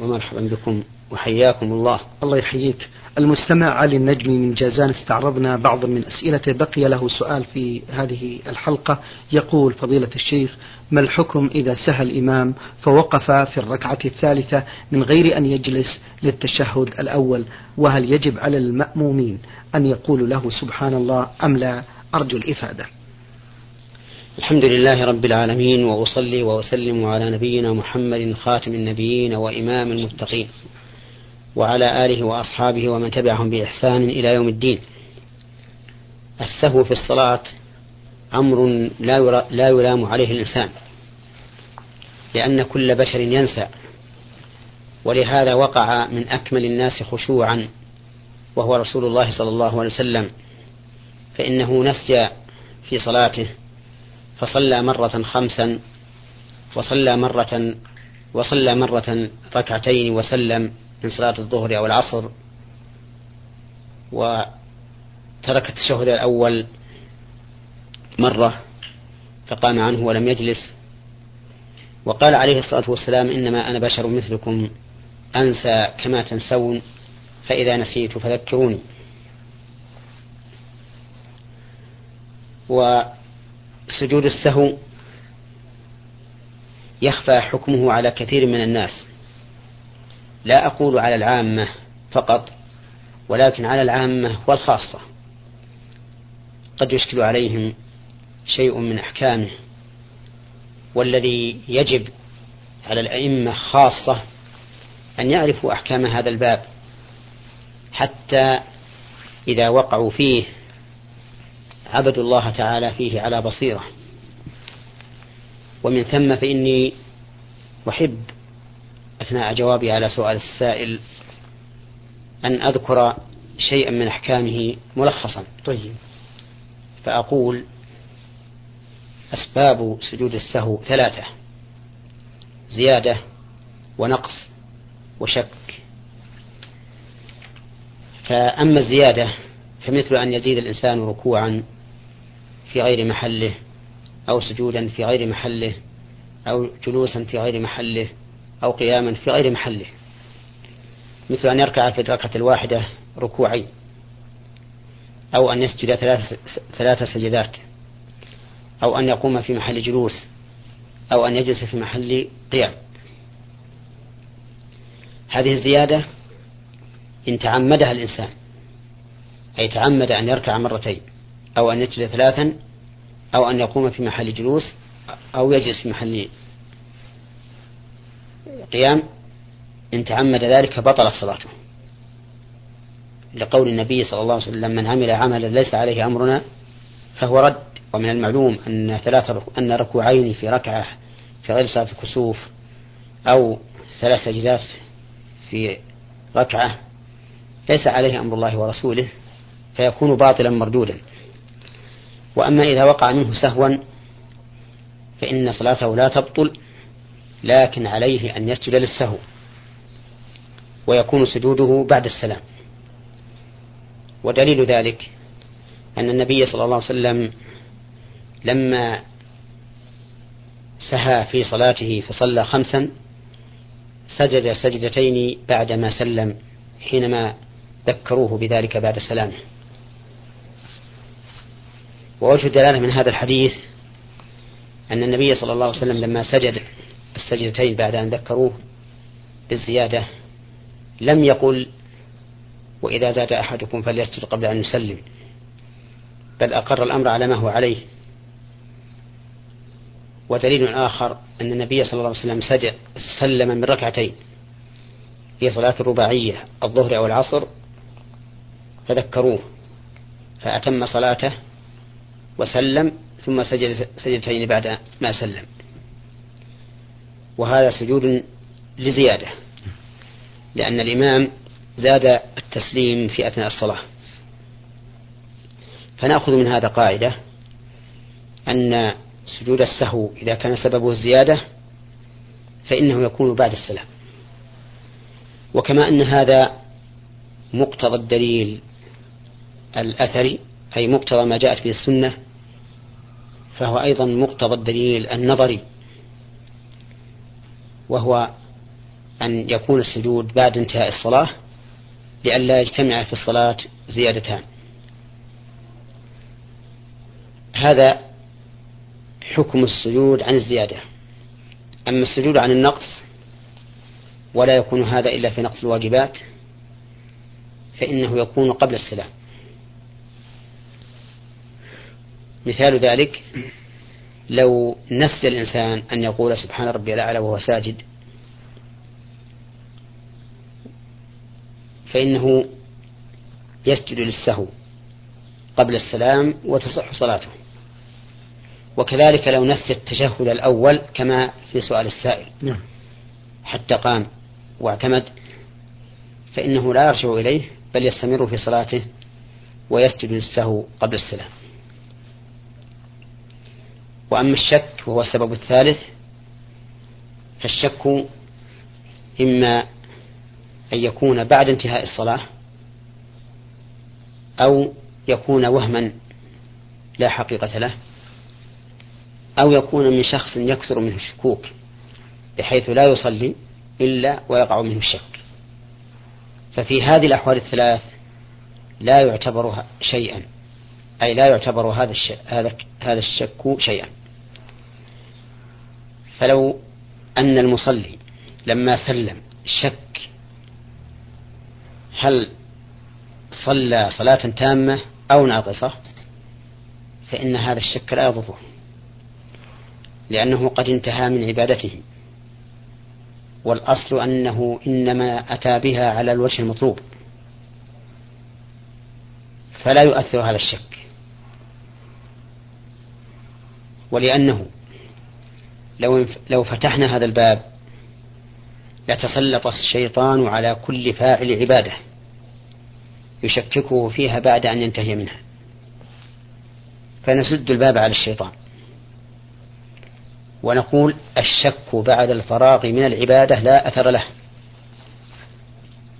ومرحبا بكم وحياكم الله. الله يحييك. المستمع علي النجمي من جازان استعرضنا بعض من أسئلته بقي له سؤال في هذه الحلقة. يقول فضيلة الشيخ ما الحكم إذا سهى الإمام فوقف في الركعة الثالثة من غير أن يجلس للتشهد الأول؟ وهل يجب على المأمومين أن يقولوا له سبحان الله أم لا؟ أرجو الإفادة. الحمد لله رب العالمين وأصلي وأسلم على نبينا محمد خاتم النبيين وإمام المتقين وعلى آله وأصحابه ومن تبعهم بإحسان إلى يوم الدين. السهو في الصلاة أمر لا, لا يلام عليه الإنسان لأن كل بشر ينسى ولهذا وقع من أكمل الناس خشوعا وهو رسول الله صلى الله عليه وسلم فإنه نسي في صلاته فصلى مرة خمسا وصلى مرة وصلى مرة ركعتين وسلم من صلاة الظهر أو العصر. وترك التشهد الأول مرة فقام عنه ولم يجلس. وقال عليه الصلاة والسلام إنما أنا بشر مثلكم أنسى كما تنسون فإذا نسيت فذكروني. وسجود السهو يخفى حكمه على كثير من الناس. لا أقول على العامة فقط ولكن على العامة والخاصة. قد يشكل عليهم شيء من أحكامه والذي يجب على الأئمة خاصة أن يعرفوا أحكام هذا الباب حتى إذا وقعوا فيه عبدوا الله تعالى فيه على بصيرة. ومن ثم فإني أحب أثناء جوابي على سؤال السائل أن أذكر شيئا من أحكامه ملخصا. طيب. فأقول أسباب سجود السهو ثلاثة زيادة ونقص وشك. فأما الزيادة فمثل أن يزيد الإنسان ركوعا في غير محله أو سجودا في غير محله أو جلوسا في غير محله أو قياما في غير محله. مثل أن يركع في الركعة الواحدة ركوعين أو أن يسجد ثلاث, ثلاث سجدات أو أن يقوم في محل جلوس أو أن يجلس في محل قيام. هذه الزيادة إن تعمدها الإنسان أي تعمد أن يركع مرتين. أو أن يسجد ثلاثا أو أن يقوم في محل جلوس أو يجلس في محل قيام. إن تعمد ذلك بطل صلاته. لقول النبي صلى الله عليه وسلم من عمل عملا ليس عليه أمرنا فهو رد. ومن المعلوم أن ثلاث أن ركوعين في ركعة في غير صلاة الكسوف أو ثلاث سجدات في ركعة ليس عليه أمر الله ورسوله فيكون باطلا مردودا. وأما إذا وقع منه سهوا فإن صلاته لا تبطل لكن عليه أن يسجد للسهو ويكون سجوده بعد السلام. ودليل ذلك أن النبي صلى الله عليه وسلم لما سهى في صلاته فصلى خمسا سجد سجدتين بعدما سلم حينما ذكروه بذلك بعد سلامه. ووجه الدلالة من هذا الحديث أن النبي صلى الله عليه وسلم لما سجد السجدتين بعد أن ذكروه بالزيادة لم يقل وإذا زاد أحدكم فليسجد قبل أن يسلم بل أقر الأمر على ما هو عليه. ودليل آخر أن النبي صلى الله عليه وسلم سجد سلم من ركعتين في صلاة الرباعية الظهر أو العصر فذكروه فأتم صلاته وسلم ثم سجد سجدتين بعد ما سلم. وهذا سجود لزيادة لأن الإمام زاد التسليم في أثناء الصلاة. فنأخذ من هذا قاعدة أن سجود السهو إذا كان سببه الزيادة فإنه يكون بعد السلام. وكما أن هذا مقتضى الدليل الأثري أي مقتضى ما جاءت به السنة فهو أيضا مقتضى الدليل النظري وهو أن يكون السجود بعد انتهاء الصلاة لئلا يجتمع في الصلاة زيادتان. هذا حكم السجود عن الزيادة. أما السجود عن النقص ولا يكون هذا إلا في نقص الواجبات فإنه يكون قبل السلام. مثال ذلك لو نسي الإنسان أن يقول سبحان ربي الأعلى وهو ساجد فإنه يسجد للسهو قبل السلام وتصح صلاته وكذلك لو نسي التشهد الأول كما في سؤال السائل نعم. حتى قام واعتمد فإنه لا يرجع إليه بل يستمر في صلاته ويسجد للسهو قبل السلام وأما الشك وهو السبب الثالث فالشك إما أن يكون بعد انتهاء الصلاة أو يكون وهما لا حقيقة له أو يكون من شخص يكثر منه الشكوك بحيث لا يصلي إلا ويقع منه الشك ففي هذه الأحوال الثلاث لا يعتبر شيئا. أي لا يعتبر هذا هذا هذا الشك شيئا. فلو أن المصلي لما سلم شك هل صلى صلاة تامة أو ناقصة؟ فإن هذا الشك لا يضره لأنه قد انتهى من عبادته. والأصل أنه إنما أتى بها على الوجه المطلوب. فلا يؤثر هذا الشك. ولأنه لو لو فتحنا هذا الباب لتسلط الشيطان على كل فاعل عبادة يشككه فيها بعد أن ينتهي منها. فنسد الباب على الشيطان. ونقول الشك بعد الفراغ من العبادة لا أثر له.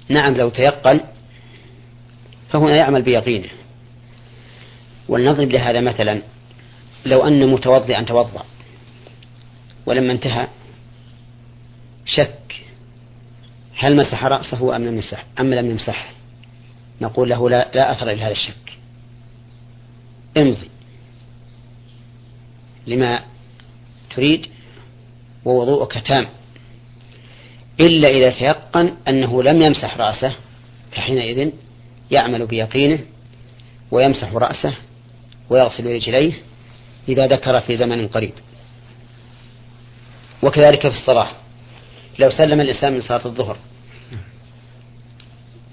نعم لو تيقن فهنا يعمل بيقينه. ولنضرب لهذا مثلا. لو أن متوضئا توضأ. ولما انتهى شك هل مسح رأسه أم لم يمسح أم لم يمسح. نقول له لا, لا أثر لهذا الشك. امضي. لما تريد ووضوءك تام. إلا إذا تيقن أنه لم يمسح رأسه فحينئذ يعمل بيقينه ويمسح رأسه ويغسل رجليه إذا ذكر في زمن قريب. وكذلك في الصلاة. لو سلم الإنسان من صلاة الظهر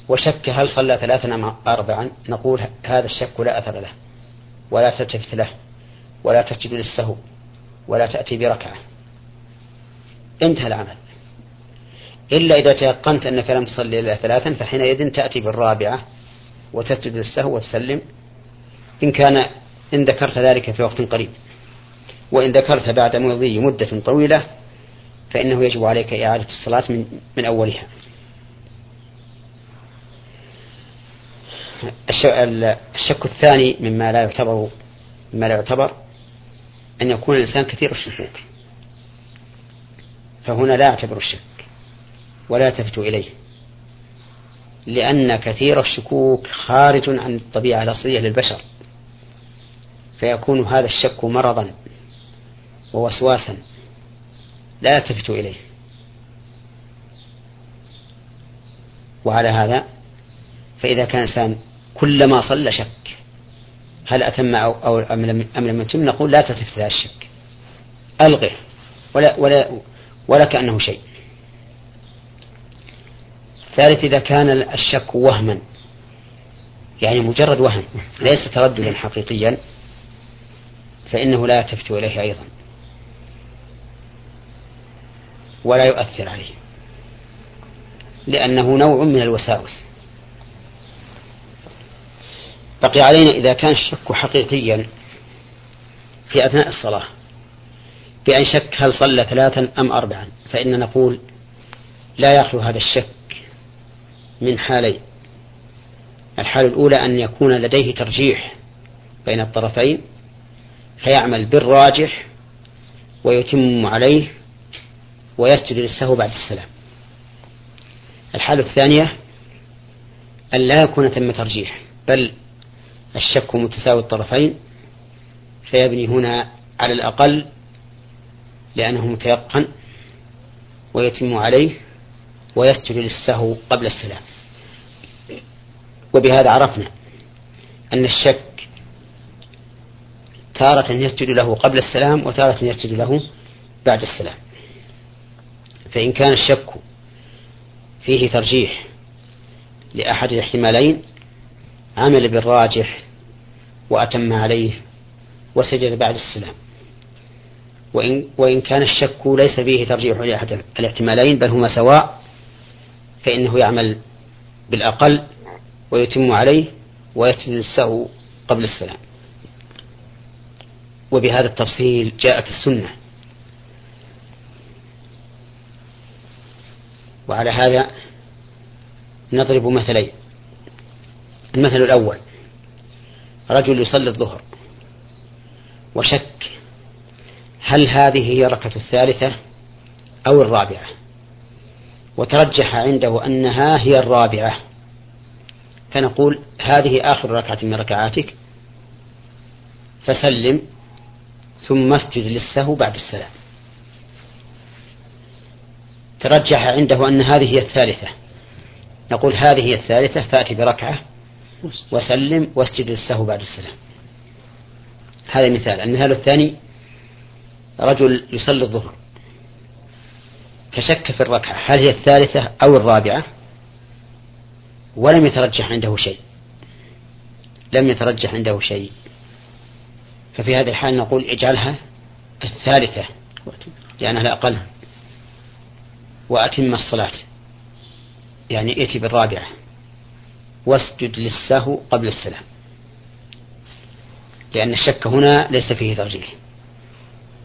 وشك هل صلى ثلاثا أم أربعا نقول هذا الشك لا أثر له ولا تلتفت له ولا تسجد للسهو ولا تأتي بركعة. انتهى العمل. إلا إذا تيقنت أنك لم تصلي إلا ثلاثا فحينئذ تأتي بالرابعة وتسجد للسهو وتسلم. إن كان إن ذكرت ذلك في وقت قريب. وإن ذكرت بعد مضي مدة طويلة فإنه يجب عليك إعادة الصلاة من, من أولها. الشك الثاني مما لا يعتبر مما لا يعتبر أن يكون الإنسان كثير الشكوك فهنا لا يعتبر الشك ولا يلتفت إليه لأن كثير الشكوك خارج عن الطبيعة الأصلية للبشر. فيكون هذا الشك مرضا ووسواسا لا يلتفت إليه. وعلى هذا فإذا كان إنسان كلما صلى شك هل أتم أو, أو أم لم يتم نقول لا تلتفت إلى الشك. ألغه ولا ولا ولا كأنه شيء. ثالث إذا كان الشك وهما يعني مجرد وهم ليس ترددا حقيقيا فإنه لا يلتفت إليه أيضا. ولا يؤثر عليه. لأنه نوع من الوساوس. بقي علينا إذا كان الشك حقيقيا في أثناء الصلاة. بأن شك هل صلى ثلاثا أم أربعا. فإن نقول لا يخلو هذا الشك من حالين. الحالة الأولى أن يكون لديه ترجيح بين الطرفين فيعمل بالراجح ويتم عليه ويسجد للسهو بعد السلام. الحالة الثانية أن لا يكون ثم ترجيح بل الشك متساوي الطرفين فيبني هنا على الأقل لأنه متيقن ويتم عليه ويسجد للسهو قبل السلام. وبهذا عرفنا أن الشك تارة يسجد له قبل السلام وتارة يسجد له بعد السلام. فإن كان الشك فيه ترجيح لأحد الاحتمالين عمل بالراجح وأتم عليه وسجد بعد السلام. وإن, وإن كان الشك ليس فيه ترجيح لأحد الاحتمالين بل هما سواء فإنه يعمل بالأقل ويتم عليه ويسجد السهو قبل السلام. وبهذا التفصيل جاءت السنة. وعلى هذا نضرب مثلين. المثل الأول رجل يصلي الظهر. وشك هل هذه هي الركعة الثالثة أو الرابعة؟ وترجح عنده أنها هي الرابعة. فنقول هذه آخر ركعة من ركعاتك. فسلم. ثم اسجد للسهو بعد السلام. ترجح عنده أن هذه هي الثالثة. نقول هذه هي الثالثة فأتي بركعة وسلم واسجد للسهو بعد السلام. هذا مثال. المثال الثاني رجل يصلي الظهر. فشك في الركعة. هل هي الثالثة أو الرابعة؟ ولم يترجح عنده شيء. لم يترجح عنده شيء. ففي هذه الحال نقول اجعلها الثالثة لأنها الأقل وأتم الصلاة. يعني ائت بالرابعة. واسجد للسهو قبل السلام. لأن الشك هنا ليس فيه ترجيح.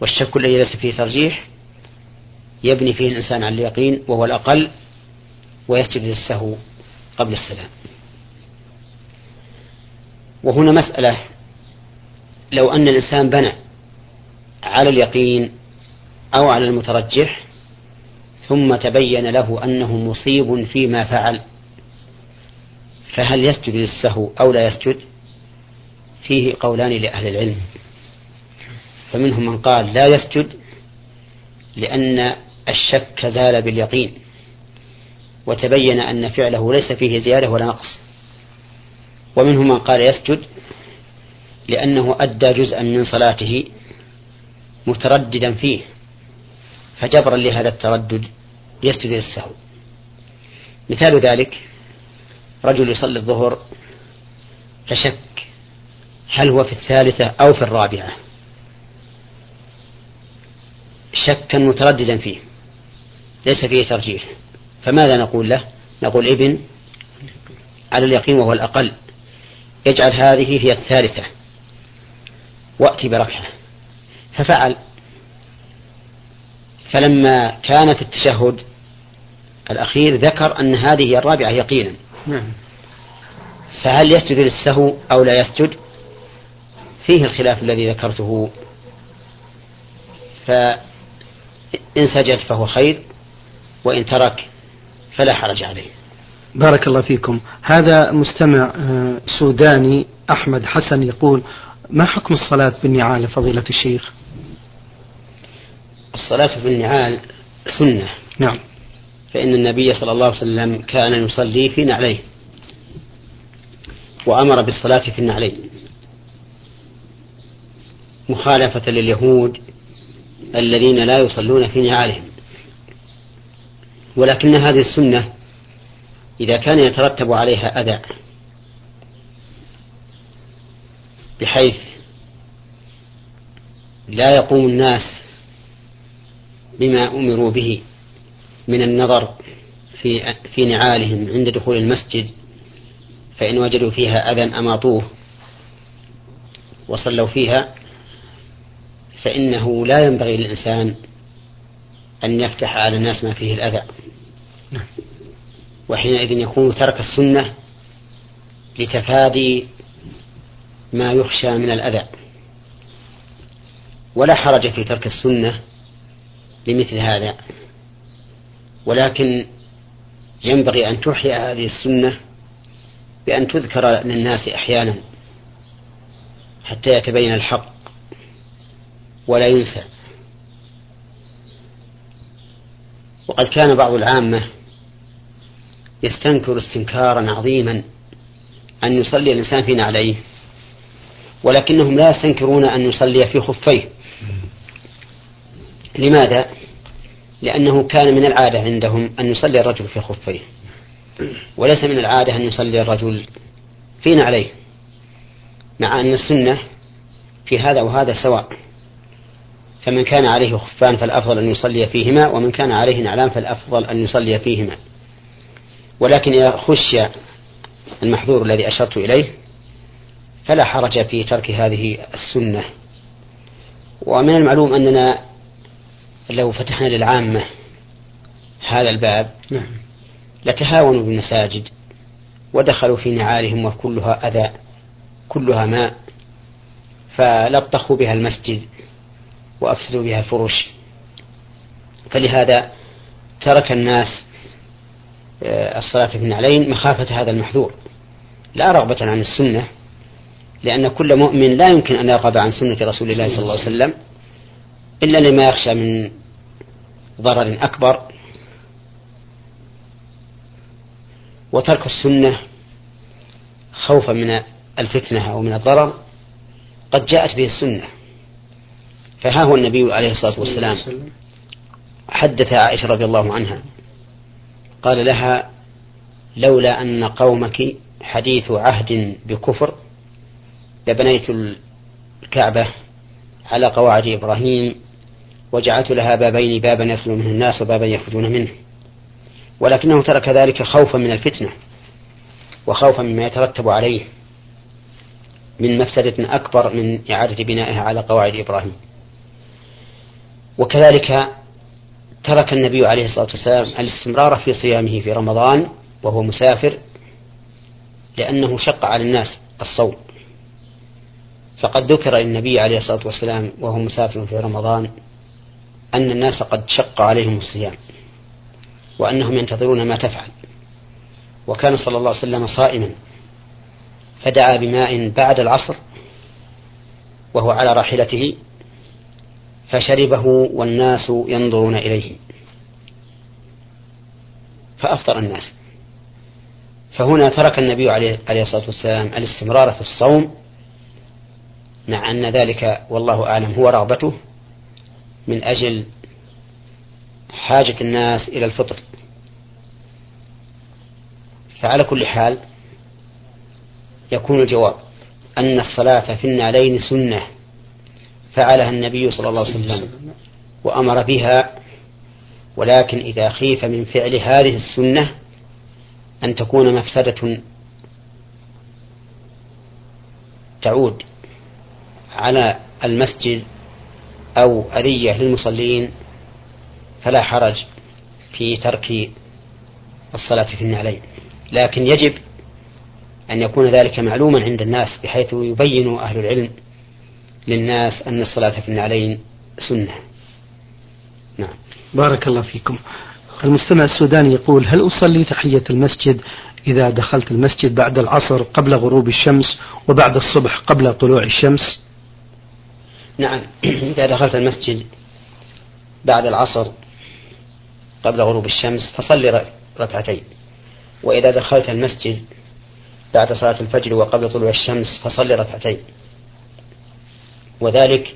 والشك الذي ليس فيه ترجيح يبني فيه الإنسان على اليقين وهو الأقل ويسجد للسهو قبل السلام. وهنا مسألة لو أن الإنسان بنى على اليقين أو على المترجح ثم تبين له أنه مصيب فيما فعل فهل يسجد للسهو أو لا يسجد؟ فيه قولان لأهل العلم. فمنهم من قال لا يسجد لأن الشك زال باليقين وتبين أن فعله ليس فيه زيادة ولا نقص. ومنهم من قال يسجد لأنه أدى جزءا من صلاته مترددا فيه فجبرا لهذا التردد يسجد للسهو. مثال ذلك رجل يصلي الظهر فشك هل هو في الثالثة أو في الرابعة؟ شكا مترددا فيه ليس فيه ترجيح. فماذا نقول له؟ نقول ابن على اليقين وهو الأقل يجعل هذه هي الثالثة. وأتي بركعة ففعل. فلما كان في التشهد الأخير ذكر أن هذه الرابعة يقينا. نعم. فهل يسجد للسهو أو لا يسجد؟ فيه الخلاف الذي ذكرته. فإن سجد فهو خير وإن ترك فلا حرج عليه. بارك الله فيكم. هذا مستمع آه، سوداني أحمد حسن يقول ما حكم الصلاة بالنعال فضيلة الشيخ؟ الصلاة بالنعال سنة. نعم. فإن النبي صلى الله عليه وسلم كان يصلي في نعليه وأمر بالصلاة في النعلين. مخالفة لليهود الذين لا يصلون في نعالهم. ولكن هذه السنة إذا كان يترتب عليها أذى بحيث لا يقوم الناس بما أمروا به من النظر في في نعالهم عند دخول المسجد فإن وجدوا فيها أذى أماطوه وصلوا فيها فإنه لا ينبغي للإنسان أن يفتح على الناس ما فيه الأذى نعم. وحينئذ يكون ترك السنة لتفادي ما يخشى من الأذى. ولا حرج في ترك السنة لمثل هذا. ولكن ينبغي أن تحيا هذه السنة بأن تذكر للناس أحيانا حتى يتبين الحق ولا ينسى. وقد كان بعض العامة يستنكر استنكارا عظيما أن يصلي الإنسان في نعليه. ولكنهم لا يستنكرون أن يصلي في خفيه. لماذا؟ لأنه كان من العادة عندهم أن يصلي الرجل في خفيه. وليس من العادة أن يصلي الرجل في نعليه مع أن السنة في هذا وهذا سواء. فمن كان عليه خفان فالأفضل أن يصلي فيهما ومن كان عليه نعلان فالأفضل أن يصلي فيهما. ولكن إذا خشي المحظور الذي أشرت إليه فلا حرج في ترك هذه السنة. ومن المعلوم أننا لو فتحنا للعامة هذا الباب نعم. لتهاونوا بالمساجد ودخلوا في نعالهم وكلها أذى كلها ماء فلطخوا بها المسجد وأفسدوا بها الفرش. فلهذا ترك الناس آه، الصلاة في النعلين مخافة هذا المحذور. لا رغبة عن السنة. لأن كل مؤمن لا يمكن أن يرغب عن سنة رسول الله صلى الله عليه وسلم إلا لما يخشى من ضرر أكبر وترك السنة خوفا من الفتنة أو من الضرر قد جاءت به السنة. فها هو النبي عليه الصلاة والسلام. حدث عائشة رضي الله عنها. قال لها لولا أن قومك حديث عهد بكفر لبنيت الكعبة على قواعد إبراهيم وجعلت لها بابين بابا يدخل منه الناس وبابا يخرجون منه. ولكنه ترك ذلك خوفا من الفتنة وخوفا مما يترتب عليه من مفسدة أكبر من إعادة بنائها على قواعد إبراهيم. وكذلك ترك النبي عليه الصلاة والسلام الاستمرار في صيامه في رمضان وهو مسافر لأنه شق على الناس الصوم. فقد ذكر للنبي عليه الصلاة والسلام وهو مسافر في رمضان أن الناس قد شق عليهم الصيام وأنهم ينتظرون ما تفعل. وكان صلى الله عليه وسلم صائما فدعا بماء بعد العصر وهو على راحلته فشربه والناس ينظرون إليه. فأفطر الناس. فهنا ترك النبي عليه الصلاة والسلام الاستمرار في الصوم مع أن ذلك والله أعلم هو رغبته من أجل حاجة الناس إلى الفطر. فعلى كل حال يكون الجواب أن الصلاة في النعلين سنة فعلها النبي صلى الله عليه وسلم وأمر بها ولكن إذا خيف من فعل هذه السنة أن تكون مفسدة تعود. على المسجد أو أذية للمصلين فلا حرج في ترك الصلاة في النعلين. لكن يجب أن يكون ذلك معلوما عند الناس بحيث يبين أهل العلم للناس أن الصلاة في النعلين سنة. نعم. بارك الله فيكم. المستمع السوداني يقول هل أصلي تحية المسجد إذا دخلت المسجد بعد العصر قبل غروب الشمس وبعد الصبح قبل طلوع الشمس؟ نعم. إذا دخلت المسجد بعد العصر قبل غروب الشمس فصل ركعتين. وإذا دخلت المسجد بعد صلاة الفجر وقبل طلوع الشمس فصل ركعتين. وذلك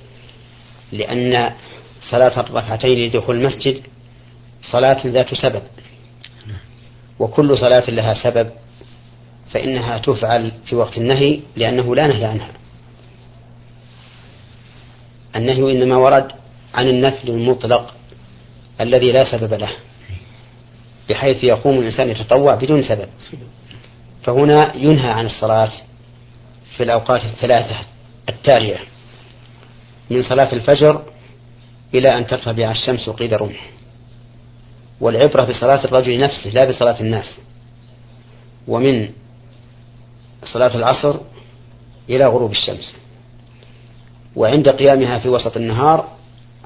لأن صلاة الركعتين لدخول المسجد صلاة ذات سبب. وكل صلاة لها سبب فإنها تفعل في وقت النهي لأنه لا نهي عنها. النهي إنما ورد عن النفل المطلق الذي لا سبب له بحيث يقوم الإنسان يتطوع بدون سبب. فهنا ينهى عن الصلاة في الأوقات الثلاثة التالية من صلاة الفجر إلى أن ترتفع الشمس قيد رمح والعبرة بصلاة الرجل نفسه لا بصلاة الناس ومن صلاة العصر إلى غروب الشمس. وعند قيامها في وسط النهار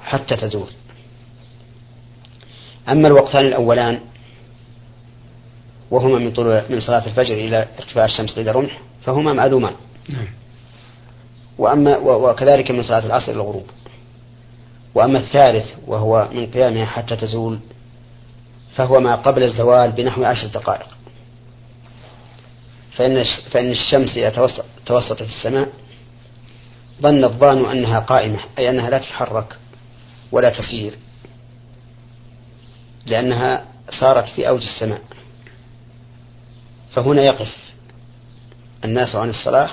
حتى تزول. أما الوقتان الأولان وهما من طلوع من صلاة الفجر إلى ارتفاع الشمس قيد رمح فهما معلومان. نعم. وأما وكذلك من صلاة العصر إلى الغروب. وأما الثالث وهو من قيامها حتى تزول فهو ما قبل الزوال بنحو عشر دقائق. فإن فإن الشمس إذا توسطت السماء ظن الظان أنها قائمة أي أنها لا تتحرك ولا تسير لأنها صارت في أوج السماء. فهنا يقف الناس عن الصلاة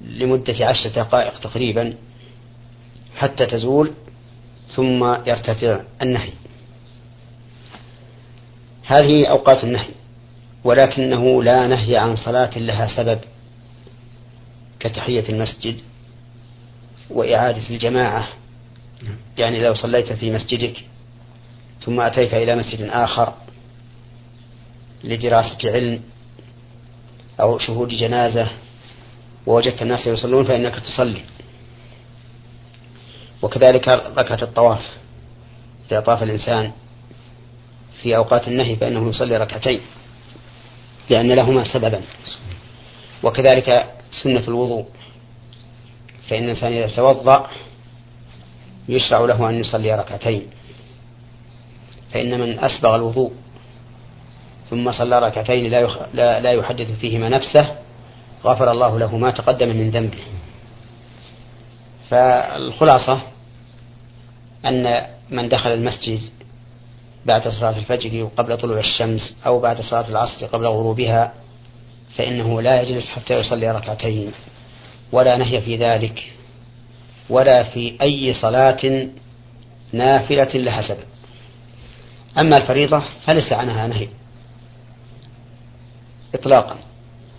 لمدة عشر دقائق تقريبا حتى تزول ثم يرتفع النهي. هذه أوقات النهي ولكنه لا نهي عن صلاة لها سبب. كتحية المسجد وإعادة الجماعة. يعني لو صليت في مسجدك ثم أتيت إلى مسجد آخر لدراسة علم أو شهود جنازة ووجدت الناس يصلون فإنك تصلي. وكذلك ركعة الطواف. إذا طاف الإنسان في أوقات النهي فإنه يصلي ركعتين لأن لهما سببا. وكذلك سنة الوضوء. فإن الإنسان إذا توضأ يشرع له أن يصلي ركعتين. فإن من أسبغ الوضوء ثم صلى ركعتين لا, يخ... لا... لا يحدث فيهما نفسه غفر الله له ما تقدم من ذنبه. فالخلاصة أن من دخل المسجد بعد صلاة الفجر قبل طلوع الشمس أو بعد صلاة العصر قبل غروبها فإنه لا يجلس حتى يصلي ركعتين ولا نهي في ذلك ولا في أي صلاة نافلة لها سبب. أما الفريضة فليس عنها نهي. إطلاقا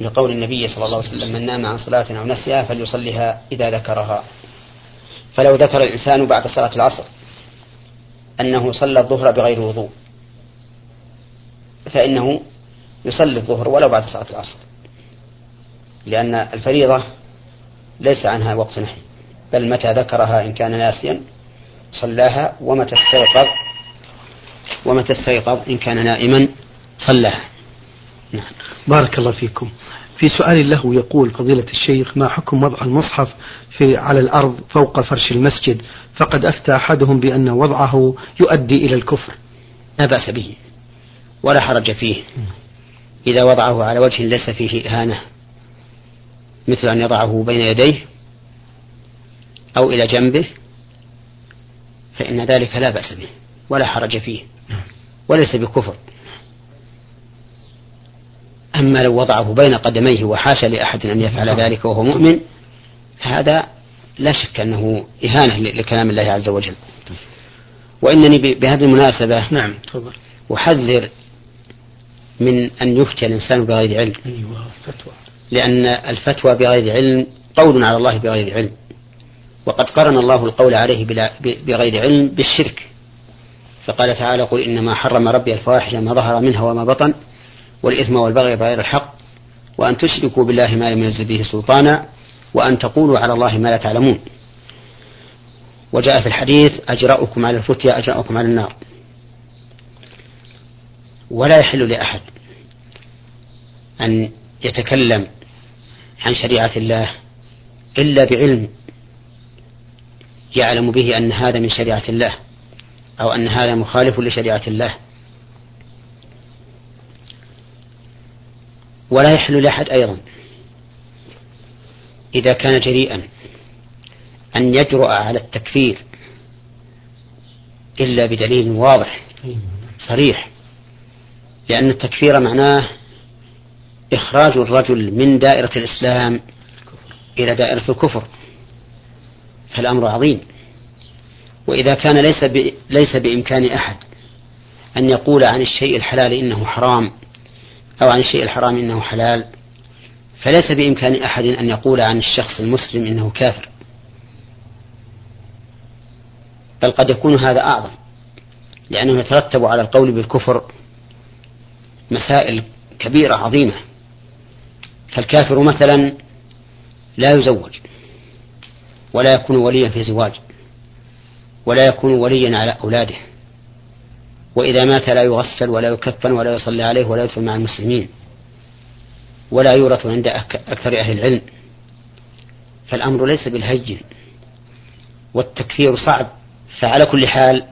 لقول النبي صلى الله عليه وسلم من نام عن صلاة أو نسيها فليصليها إذا ذكرها. فلو ذكر الإنسان بعد صلاة العصر أنه صلى الظهر بغير وضوء فإنه يصلي الظهر ولو بعد صلاة العصر. لأن الفريضة ليس عنها وقت نهي بل متى ذكرها إن كان ناسيا صلاها ومتى استيقظ ومتى استيقظ إن كان نائما صلاها. نعم. بارك الله فيكم. في سؤال له يقول فضيلة الشيخ ما حكم وضع المصحف في على الأرض فوق فرش المسجد؟ فقد أفتى أحدهم بأن وضعه يؤدي إلى الكفر. لا بأس به ولا حرج فيه. إذا وضعه على وجه ليس فيه إهانة مثل أن يضعه بين يديه أو إلى جنبه فإن ذلك لا بأس به ولا حرج فيه وليس بكفر. أما لو وضعه بين قدميه وحاشا لأحد أن يفعل ذلك وهو مؤمن هذا لا شك أنه إهانة لكلام الله عز وجل. وإنني بهذه المناسبة نعم أحذر من أن يفتي الإنسان بغير علم. أيوة فتوى. لأن الفتوى بغير علم قول على الله بغير علم. وقد قرن الله القول عليه بغير علم بالشرك. فقال تعالى قل إنما حرم ربي الفواحش ما ظهر منها وما بطن والإثم والبغي بغير الحق وأن تشركوا بالله ما لم ينزل به سلطانا وأن تقولوا على الله ما لا تعلمون. وجاء في الحديث أجرأكم على الفتيا أجرأكم على النار. ولا يحل لأحد أن يتكلم عن شريعة الله إلا بعلم يعلم به أن هذا من شريعة الله أو أن هذا مخالف لشريعة الله. ولا يحل لأحد أيضا إذا كان جريئا أن يجرؤ على التكفير إلا بدليل واضح صريح. لأن التكفير معناه إخراج الرجل من دائرة الإسلام إلى دائرة الكفر. فالأمر عظيم. وإذا كان ليس ليس بإمكان أحد أن يقول عن الشيء الحلال إنه حرام أو عن الشيء الحرام إنه حلال فليس بإمكان أحد أن يقول عن الشخص المسلم إنه كافر. بل قد يكون هذا أعظم لأنه يترتب على القول بالكفر مسائل كبيرة عظيمة. فالكافر مثلا لا يزوج ولا يكون وليا في زواج ولا يكون وليا على أولاده وإذا مات لا يغسل ولا يكفن ولا يصلى عليه ولا يدفن مع المسلمين ولا يورث عند أكثر أهل العلم. فالأمر ليس بالهجن والتكفير صعب. فعلى كل حال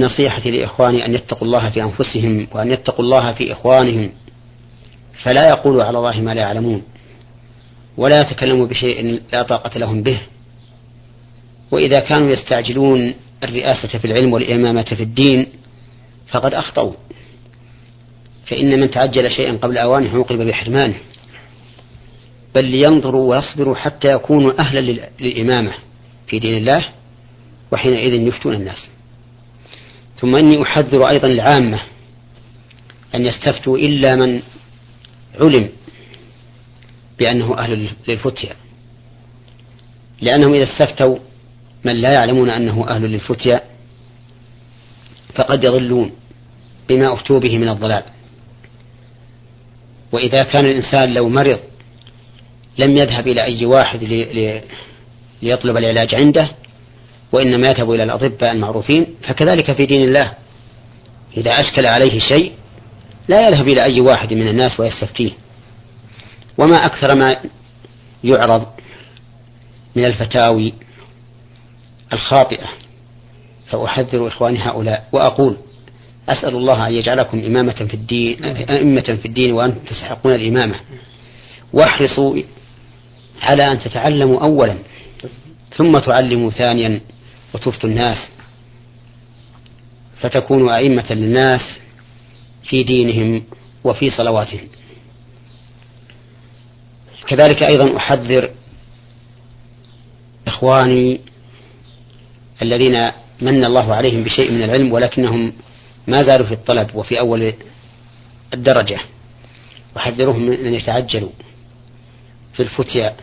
نصيحتي لإخواني أن يتقوا الله في أنفسهم وأن يتقوا الله في إخوانهم فلا يقولوا على الله ما لا يعلمون ولا يتكلموا بشيء لا طاقة لهم به. وإذا كانوا يستعجلون الرئاسة في العلم والإمامة في الدين فقد أخطأوا. فإن من تعجل شيئا قبل أوانه عوقب بحرمانه. بل لينظروا ويصبروا حتى يكونوا أهلا للإمامة في دين الله وحينئذ يفتون الناس. ثم إني أحذر أيضا العامة أن يستفتوا إلا من علم بأنه أهل للفتيا لأنهم إذا استفتوا من لا يعلمون أنه أهل للفتيا فقد يضلون بما أفتوا به من الضلال. وإذا كان الإنسان لو مرض لم يذهب إلى أي واحد ليطلب العلاج عنده وإنما يذهب إلى الأطباء المعروفين فكذلك في دين الله إذا أشكل عليه شيء لا يذهب إلى أي واحد من الناس ويستفتيه. وما أكثر ما يعرض من الفتاوي الخاطئة فأحذر إخواني هؤلاء وأقول أسأل الله أن يجعلكم إمامة في الدين أئمة في الدين وأنتم تستحقون الإمامة. واحرصوا على أن تتعلموا أولا ثم تعلموا ثانيا. وتفتوا الناس فتكونوا أئمة للناس في دينهم وفي صلواتهم. كذلك أيضا أحذر إخواني الذين من الله عليهم بشيء من العلم ولكنهم ما زالوا في الطلب وفي أول الدرجة. أحذرهم من أن يتعجلوا في الفتيا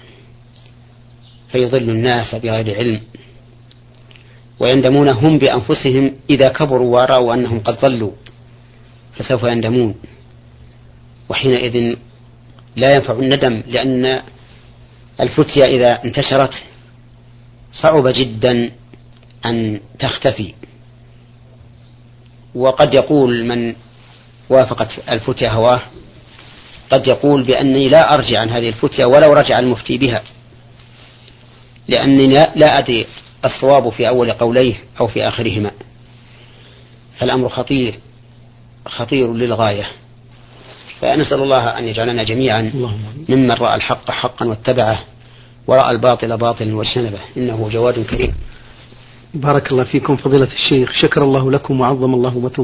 فيضل الناس بغير علم. ويندمون هم بأنفسهم إذا كبروا ورأوا أنهم قد ضلوا. فسوف يندمون. وحينئذ لا ينفع الندم لأن الفتيا إذا انتشرت صعب جدا أن تختفي. وقد يقول من وافقت الفتيا هواه قد يقول بأني لا أرجع عن هذه الفتيا ولو رجع المفتي بها لأني لا أدري الصواب في أول قوليه أو في آخرهما. فالأمر خطير خطير للغاية. فنسأل الله أن يجعلنا جميعا ممن رأى الحق حقا واتبعه ورأى الباطل باطلا واجتنبه. إنه جواد كريم. بارك الله فيكم فضيلة الشيخ. شكر الله لكم وعظم الله مثوبكم